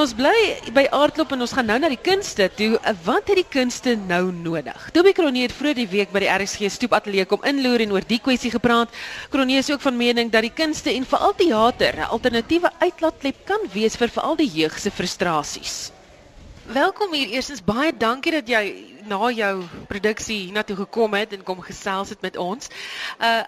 ons bly by aardklop en ons gaan nou na die kunste toe. Wat het die kunste nou nodig? Toby Kronee het vroeër die week by die RSG stoepateljee kom inloer en oor die kwessie gepraat. Kronee is ook van mening dat die kunste en veral teater 'n alternatiewe uitlaatklep kan wees vir veral die jeug se frustrasies. Welkom hier. Eerstens baie dankie dat jy na jou produksie hiernatoe gekom het en kom gesels het met ons. Uh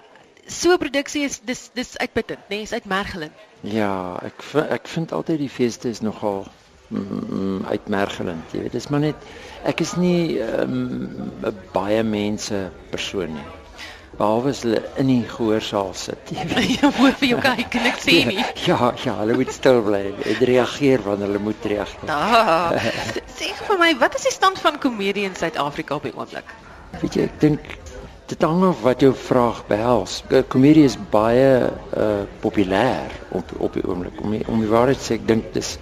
so 'n produksie is dis dis uitputtend, né? Nee, is uitmergelend. Ja, ek ek vind altyd die feeste is nogal mm, uitmergelend, jy weet. Dis maar net ek is nie 'n um, baie mense persoon nie. Behalwe as hulle in die gehoorsaal sit. Jy moet vir jou kyk en ek sien nie. Ja, ja, hulle moet stil bly en reageer wanneer hulle moet reageer. Ah, sê vir my, wat is die stand van komedie in Suid-Afrika op die oomblik? Weet jy, ek dink dit hang af wat jou vraag behels. Komedie is baie uh populêr op op die oomblik. Om die, om die waarheid sê ek dink dis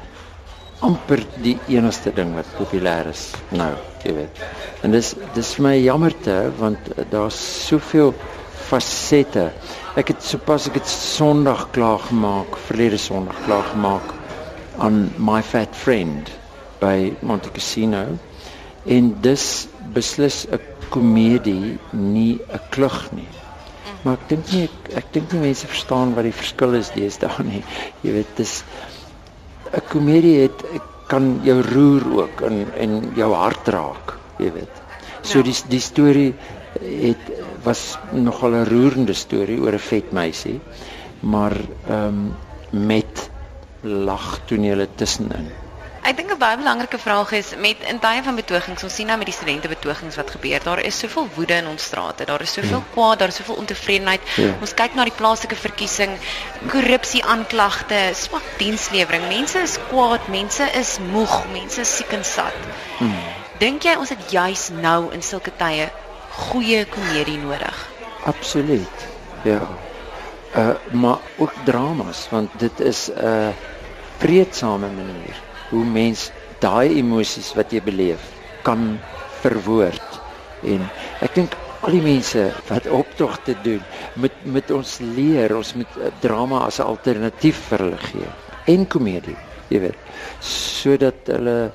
amper die enigste ding wat populêr is nou, jy weet. En dis dis vir my jammerte want daar's soveel fasette. Ek het sopas ek het Sondag klaar gemaak, verlede Sondag klaar gemaak aan My Fat Friend by Monte Cassino en dis beslis 'n komedie nie 'n klug nie. Maar ek dink nie ek, ek dink nie mense verstaan wat die verskil is deesdae nie. Jy weet dis 'n komedie het kan jou roer ook en en jou hart raak, jy weet. So ja. die die storie het was nogal 'n roerende storie oor 'n vet meisie, maar ehm um, met lagtonele tussenin. Ek dink 'n baie belangrike vraag is met in tye van betogings, ons sien nou met die studente betogings wat gebeur, daar is soveel woede in ons strate, daar is soveel ja. kwaad, daar is soveel ontevredenheid. Ja. Ons kyk na die plaaslike verkiesing, korrupsie aanklagte, swak dienslewering. Mense is kwaad, mense is moeg, mense is siek en sat. Hmm. Dink jy ons het juis nou in sulke tye goeie komedie nodig? Absoluut. Ja. Uh maar ook dramas want dit is 'n uh, vreedsame manier hoe mens daai emosies wat jy beleef kan verwoord. En ek dink al die mense wat optogte doen, met met ons leer, ons moet eh, drama as 'n alternatief vir hulle gee en komedie, jy weet, sodat hulle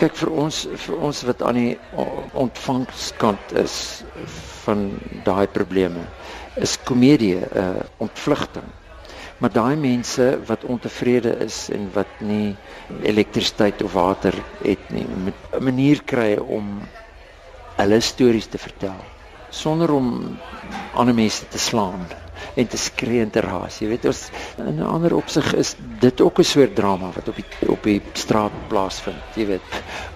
kyk vir ons vir ons wat aan die ontvangskant is van daai probleme is komedie 'n uh, ontvlugting Maar daai mense wat ontevrede is en wat nie elektrisiteit of water het nie, moet 'n manier kry om hulle stories te vertel sonder om ander mense te slaan en te skree en te raas. Jy weet ons in 'n ander opsig is dit ook 'n soort drama wat op die op die straat plaasvind. Jy weet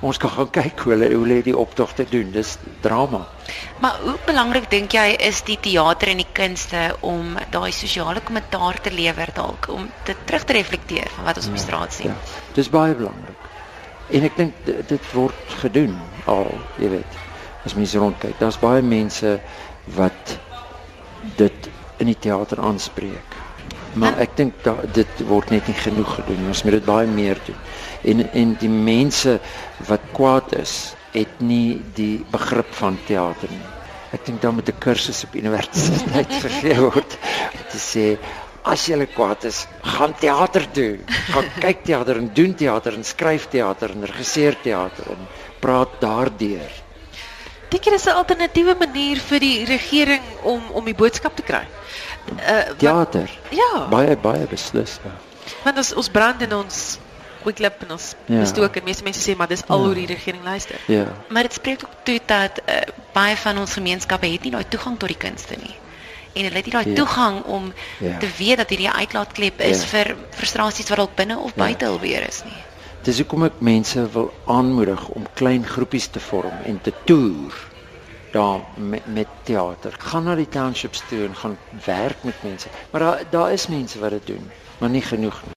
ons kan gaan kyk hoe hulle hoe hulle die optogte doen. Dis drama. Maar hoe belangrik dink jy is die teater en die kunste om daai sosiale kommentaar te lewer dalk om dit terug te reflekteer van wat ons ja, op die ja, straat sien? Ja. Dis baie belangrik. En ek dink dit word gedoen al, jy weet. As mens rondkyk, daar's baie mense wat dit in die teater aanspreek. Maar ek dink dit word net nie genoeg gedoen. Ons moet dit baie meer doen. En en die mense wat kwaad is, het nie die begrip van teater nie. Ek dink dan moet 'n kursus op universiteit gegee word om te sê as jy kwaad is, gaan teater doen. Gaan kyk teater en doen teater en skryf teater en regisseer teater en praat daardeur. Dink jy dis 'n alternatiewe manier vir die regering om om die boodskap te kry? uh, teater. Ja. Baie baie beslis. Ja. Want ons ons brand in ons quickclip en ons ja. bestook en meeste mense sê maar dis al ja. hoe die regering luister. Ja. Maar dit spreek ook toe dat uh, baie van ons gemeenskappe het nie daai toegang tot die kunste nie. En hulle het nie daai ja. toegang om ja. te weet dat hierdie uitlaatklep is ja. vir frustrasies wat dalk binne of ja. buite ja. alweer is nie. Dis hoekom ek mense wil aanmoedig om klein groepies te vorm en te toer daar met met teater. Gaan na die townships toe en gaan werk met mense. Maar daar daar is mense wat dit doen, maar nie genoeg nie.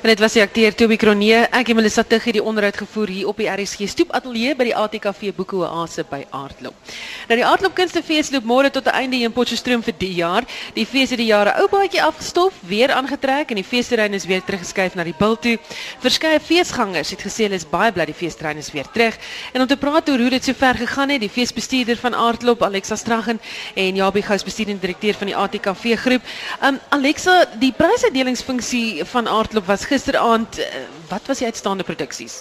En dit was die akteur Toby Kronee. Ek en Melissa Tug het die onderhoud gevoer hier op die RSG Stoep Ateljee by die ATKV Boeke Oase by Aardklop. Nou die Aardklop Kunstefees loop môre tot 'n einde in Potchefstroom vir die jaar. Die fees het die jare ou baadjie afgestof, weer aangetrek en die feesterrein is weer teruggeskuif na die bil toe. Verskeie feesgangers het gesê hulle is baie bly die feesterrein is weer terug. En om te praat oor hoe dit sover gegaan het, die feesbestuurder van Aardklop, Alexa Straggen en Jabie Gous bestuurende direkteur van die ATKV groep. Um Alexa, die prysuitdelingsfunksie van Aardklop was gisteraand, uh, wat was die uitstaande produksies?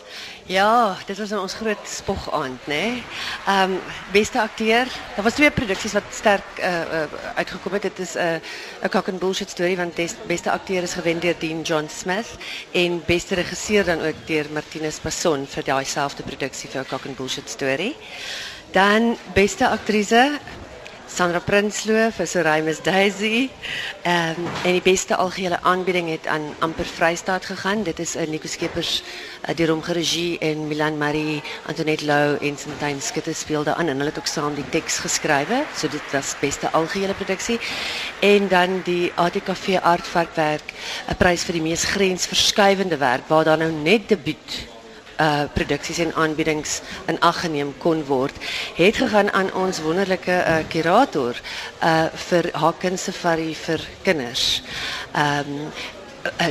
Ja, dit was ons groot spogaand? Ehm beste akteur. Daar was twee produksies wat sterk uh, uh, uitgekom het. Dit is 'n uh, 'n cock and bullshit storie want beste akteur is gewen deur Dean John Smith en beste regisseur dan ook deur Martinus Passon vir daai selfde produksie vir 'n cock and bullshit storie. Dan beste aktrise Sandra Prinsloo vir Soraim's Daisy. Ehm um, en die beste algehele aanbieding het aan Amper Vrystaat gegaan. Dit is 'n uh, Nico Skeepers uh, deur hom geregie en Milan Marie, Antoinette Lou en Sintyn Skutte speel daarin en hulle het ook saam die teks geskrywe. So dit was beste algehele produksie. En dan die ATKV Artvarkwerk, 'n prys vir die mees grensverskuivende werk waar daar nou net debuut uh produksies en aanbiedings in ag geneem kon word het gegaan aan ons wonderlike uh kurator uh vir Haken Safari vir kinders. Um uh,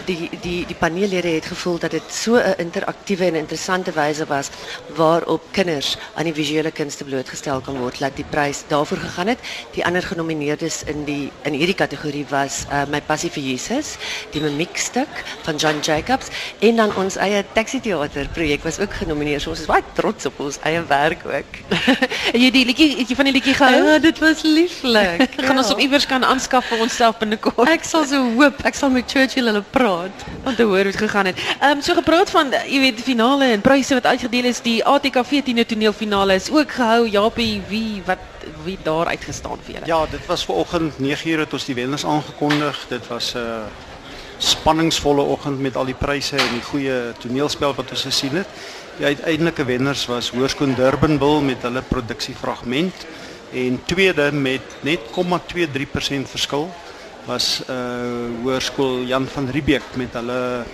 die die die paneellede het gevoel dat dit so 'n interaktiewe en interessante wyse was waarop kinders aan die visuele kunste blootgestel kan word dat die prys daarvoor gegaan het. Die ander genomineerdes in die in hierdie kategorie was uh, my passie vir Jesus, die mimiekstuk van John Jacobs en dan ons eie taxi teater projek was ook genomineer. So ons is trots op ons eie werk ook. jy die het jy van die liedjie gehou? Ja, dit was lieflik. Gaan ja. ons op iewers kan aanskaf vir onsself binnekort. Ek sal so hoop. Ek sal met Churchill hulle praat om te hoor hoe dit gegaan het. Ehm um, so gepraat van jy weet finale en pryse wat uitgedeel is, die ATKV Tino toneelfinale is ook gehou. Japie, wie wat wie daar uitgestaan vir julle? Ja, dit was vanoggend 9:00 het ons die wenners aangekondig. Dit was 'n uh, spanningsvolle oggend met al die pryse en die goeie toneelspel wat ons gesien het. Die uiteindelike wenners was Hoërskool Durbanville met hulle produksiefragment en tweede met net 0,23% verskil was uh hoërskool Jan van Riebeeck met hulle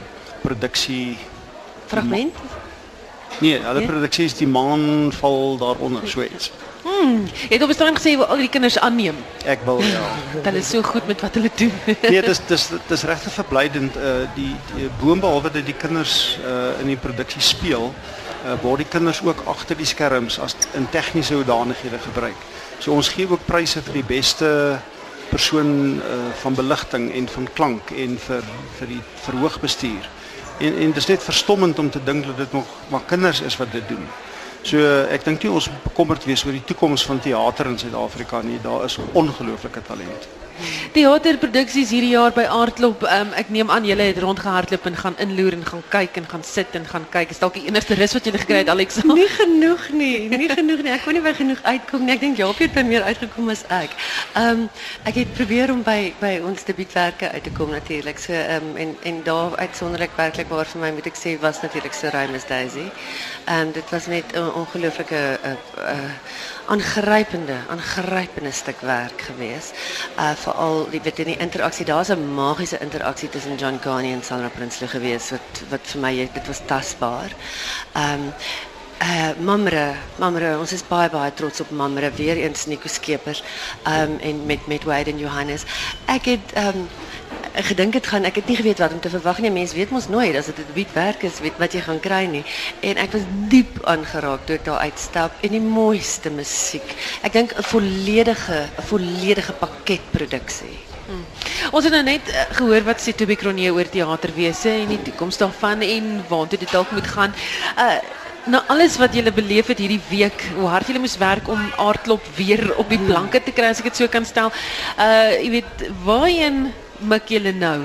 produksie fragment. Nee, hulle nee? produksie is die maan val daaronder so iets. Hmm, jy het op bestaan gesê wil al die kinders aanneem. Ek wil ja. Hulle is so goed met wat hulle doen. nee, dis dis dis regtig verblydend uh die, die boonbehalwe dat die kinders uh in die produksie speel, uh word die kinders ook agter die skerms as in tegniese hoedanighede gebruik. So ons gee ook pryse vir die beste persoon uh, van beligting en van klank en vir vir die verhoogbestuur. En dit is net verstommend om te dink dat dit nog maar kinders is wat dit doen. So ek dink nie ons bekommerd wees oor die toekoms van teater in Suid-Afrika nie. Daar is ongelooflike talent. Theaterproduksies hierdie jaar by Aardklop. Um, ek neem aan julle het rondgehardloop en gaan inloer en gaan kyk en gaan sit en gaan kyk. Is dalk die enigste rus wat julle gekry het Alex? Nie genoeg nie. Nie genoeg nie. Ek kon nie by genoeg uitkom nie. Ek dink Jaapie het by meer uitgekom as ek. Ehm um, ek het om by by ons debuutwerke uit te kom natuurlik. So ehm um, en en daar uitsonderlik werklik waar vir my moet ek sê was natuurlik so Rhymes Daisy. Ehm dit was net 'n ongelooflike uh, stuk werk geweest. Uh veral die weet in die interaksie, daar's 'n magiese interaksie tussen John Carney en Sandra Prinsloo geweest wat wat vir my dit was tasbaar. Um uh Mamre, Mamre, ons is baie baie trots op Mamre weer eens Nico Skeepers um en met met Wade en Johannes. Ek het um ek gedink dit gaan ek het nie geweet wat om te verwag nie. Mense weet mos nooit as dit 'n werk is, weet wat jy gaan kry nie. En ek was diep aangeraak toe ek daar uitstap en die mooiste musiek. Ek dink 'n volledige 'n volledige paketproduksie. Hmm. Ons het nou net uh, gehoor wat sê Toby Kronee oor teaterwese en die toekoms daarvan en waartoe dit dalk moet gaan. Uh Nou alles wat julle beleef het hierdie week, hoe hard julle moes werk om aardklop weer op die planke te kry as ek dit so kan stel. Uh jy weet, waarheen mik julle nou?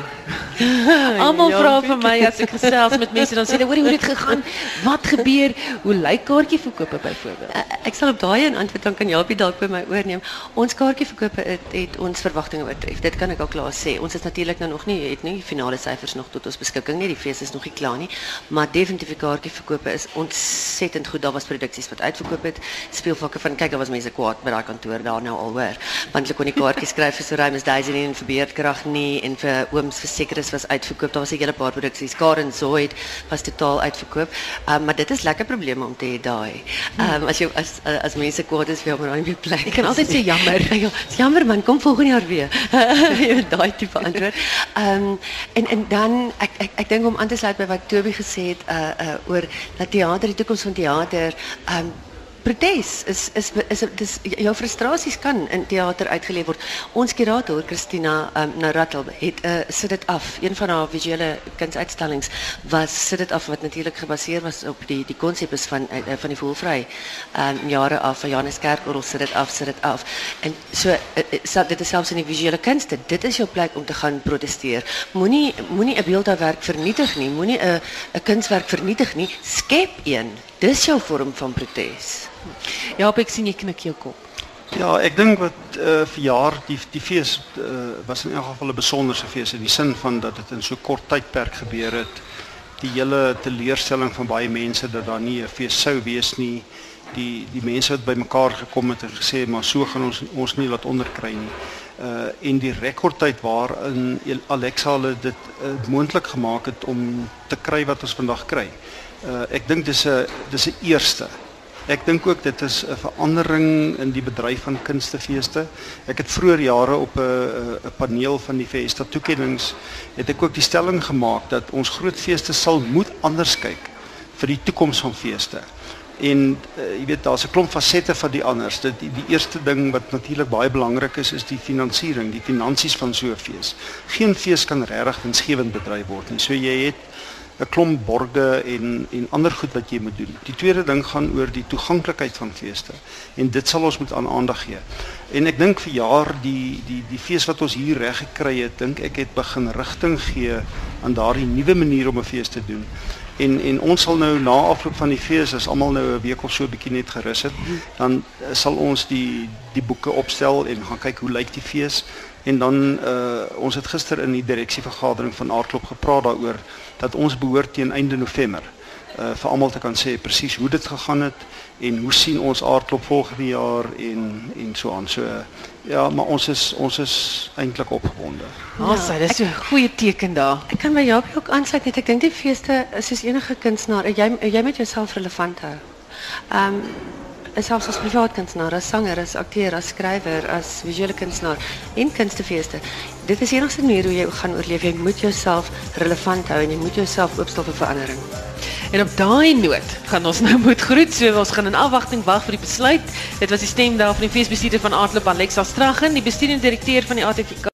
Almal vra vir my as ek gesels met mense dan sê hulle hoor hoe dit gegaan? Wat gebeur? Hoe lyk kaartjieverkope byvoorbeeld? Uh, ek sal op daai 'n antwoord dan kan Japie dalk by my oorneem. Ons kaartjieverkope het, het ons verwagtinge oortref. Dit kan ek al klaar sê. Ons is natuurlik nou nog nie het nie finale syfers nog tot ons beskikking nie. Die fees is nog nie klaar nie, maar definitief die kaartjieverkope is ontsettend goed. Daar was produksies wat uitverkoop het. Speelvakke van kyk, daar was mense kwaad by daai kantoor daar nou al hoor. Want hulle kon nie kaartjies skryf vir so Rhymes Daisy en vir Beerdkrag nie en vir Ooms verseker was uitverkoop. Daar was 'n hele paar produksies. Karen Zoid was totaal uitverkoop. Um, maar dit is lekker probleme om te hê daai. Um, as jy as as mense kwaad is vir jou maar nie plek. Ek kan altyd sê jammer. ja, jammer man, kom volgende jaar weer. daai tipe antwoord. Ehm um, en en dan ek ek ek dink om aan te sluit by wat Toby gesê het uh uh oor dat teater die toekoms van teater ehm um, protes is is is dis jou frustrasies kan in teater uitgeleef word. Ons kurator Christina um, Narattel het uh, sit dit af. Een van haar visuele kunsuitstallings was sit dit af wat natuurlik gebaseer was op die die van uh, van die voelvry. Um jare af van Johannes Kerkorrel sit dit af, sit dit af. En so uh, dit is selfs in die visuele kunste. Dit is jou plek om te gaan proteseer. Moenie moenie 'n beeldhouwerk vernietig nie. Moenie 'n 'n kunswerk vernietig nie. Skep een. Dis jou vorm van protes. Ja, ek sien jy knik jou kop. Ja, ek dink wat uh, vir jaar die die fees uh, was in elk geval 'n besonderse fees in die sin van dat dit in so kort tydperk gebeur het. Die hele teleurstelling van baie mense dat daar nie 'n fees sou wees nie. Die die mense wat bymekaar gekom het en gesê maar so gaan ons ons nie laat onderkry nie. Uh en die rekordtyd waarin Alexa hulle dit uh, moontlik gemaak het om te kry wat ons vandag kry. Ek dink dis 'n dis 'n eerste Ek dink ook dit is 'n verandering in die bedryf van kunstefeeste. Ek het vroeër jare op 'n 'n paneel van die Festa toekennings het ek ook die stelling gemaak dat ons groot feeste sal moet anders kyk vir die toekoms van feeste. En uh, jy weet daar's 'n klomp fasette van die anders. Dit die, die eerste ding wat natuurlik baie belangrik is is die finansiering, die finansies van so 'n fees. Geen fees kan regtig winsgewend bedryf word nie. So jy het 'n klomp borge en en ander goed wat jy moet doen. Die tweede ding gaan oor die toeganklikheid van feeste en dit sal ons moet aan aandag gee. En ek dink vir jaar die die die fees wat ons hier reg gekry het, dink ek het begin rigting gee aan daardie nuwe manier om 'n fees te doen. En en ons sal nou na afloop van die fees as almal nou 'n week of so 'n bietjie net gerus het, dan sal ons die die boeke opstel en gaan kyk hoe lyk die fees. En dan uh ons het gister in die direksievergadering van Aardklop gepraat daaroor dat ons behoort teen einde November uh vir almal te kan sê presies hoe dit gegaan het en hoe sien ons aardklop volgende jaar en en so aan. So ja, maar ons is ons is eintlik opgewonde. Ja, ja dit is so 'n goeie teken daar. Ek kan by jou ook aansluit net ek dink die feeste is soos enige kunstenaar, jy jy moet jouself relevant hou. Ehm um, selfs as privaat kunstenaar, as sanger, as akteur, as skrywer, as visuele kunstenaar en kunstefeeste. Dit is enigste manier hoe jy gaan oorleef. Jy moet jouself relevant hou en jy moet jouself oopstel vir verandering. En op daai noot gaan ons nou moet groet. So ons gaan in afwagting wag vir die besluit. Dit was die stem daar van die feesbestuurder van Aardklop Alexa Straggen, die bestuurende direkteur van die ATVK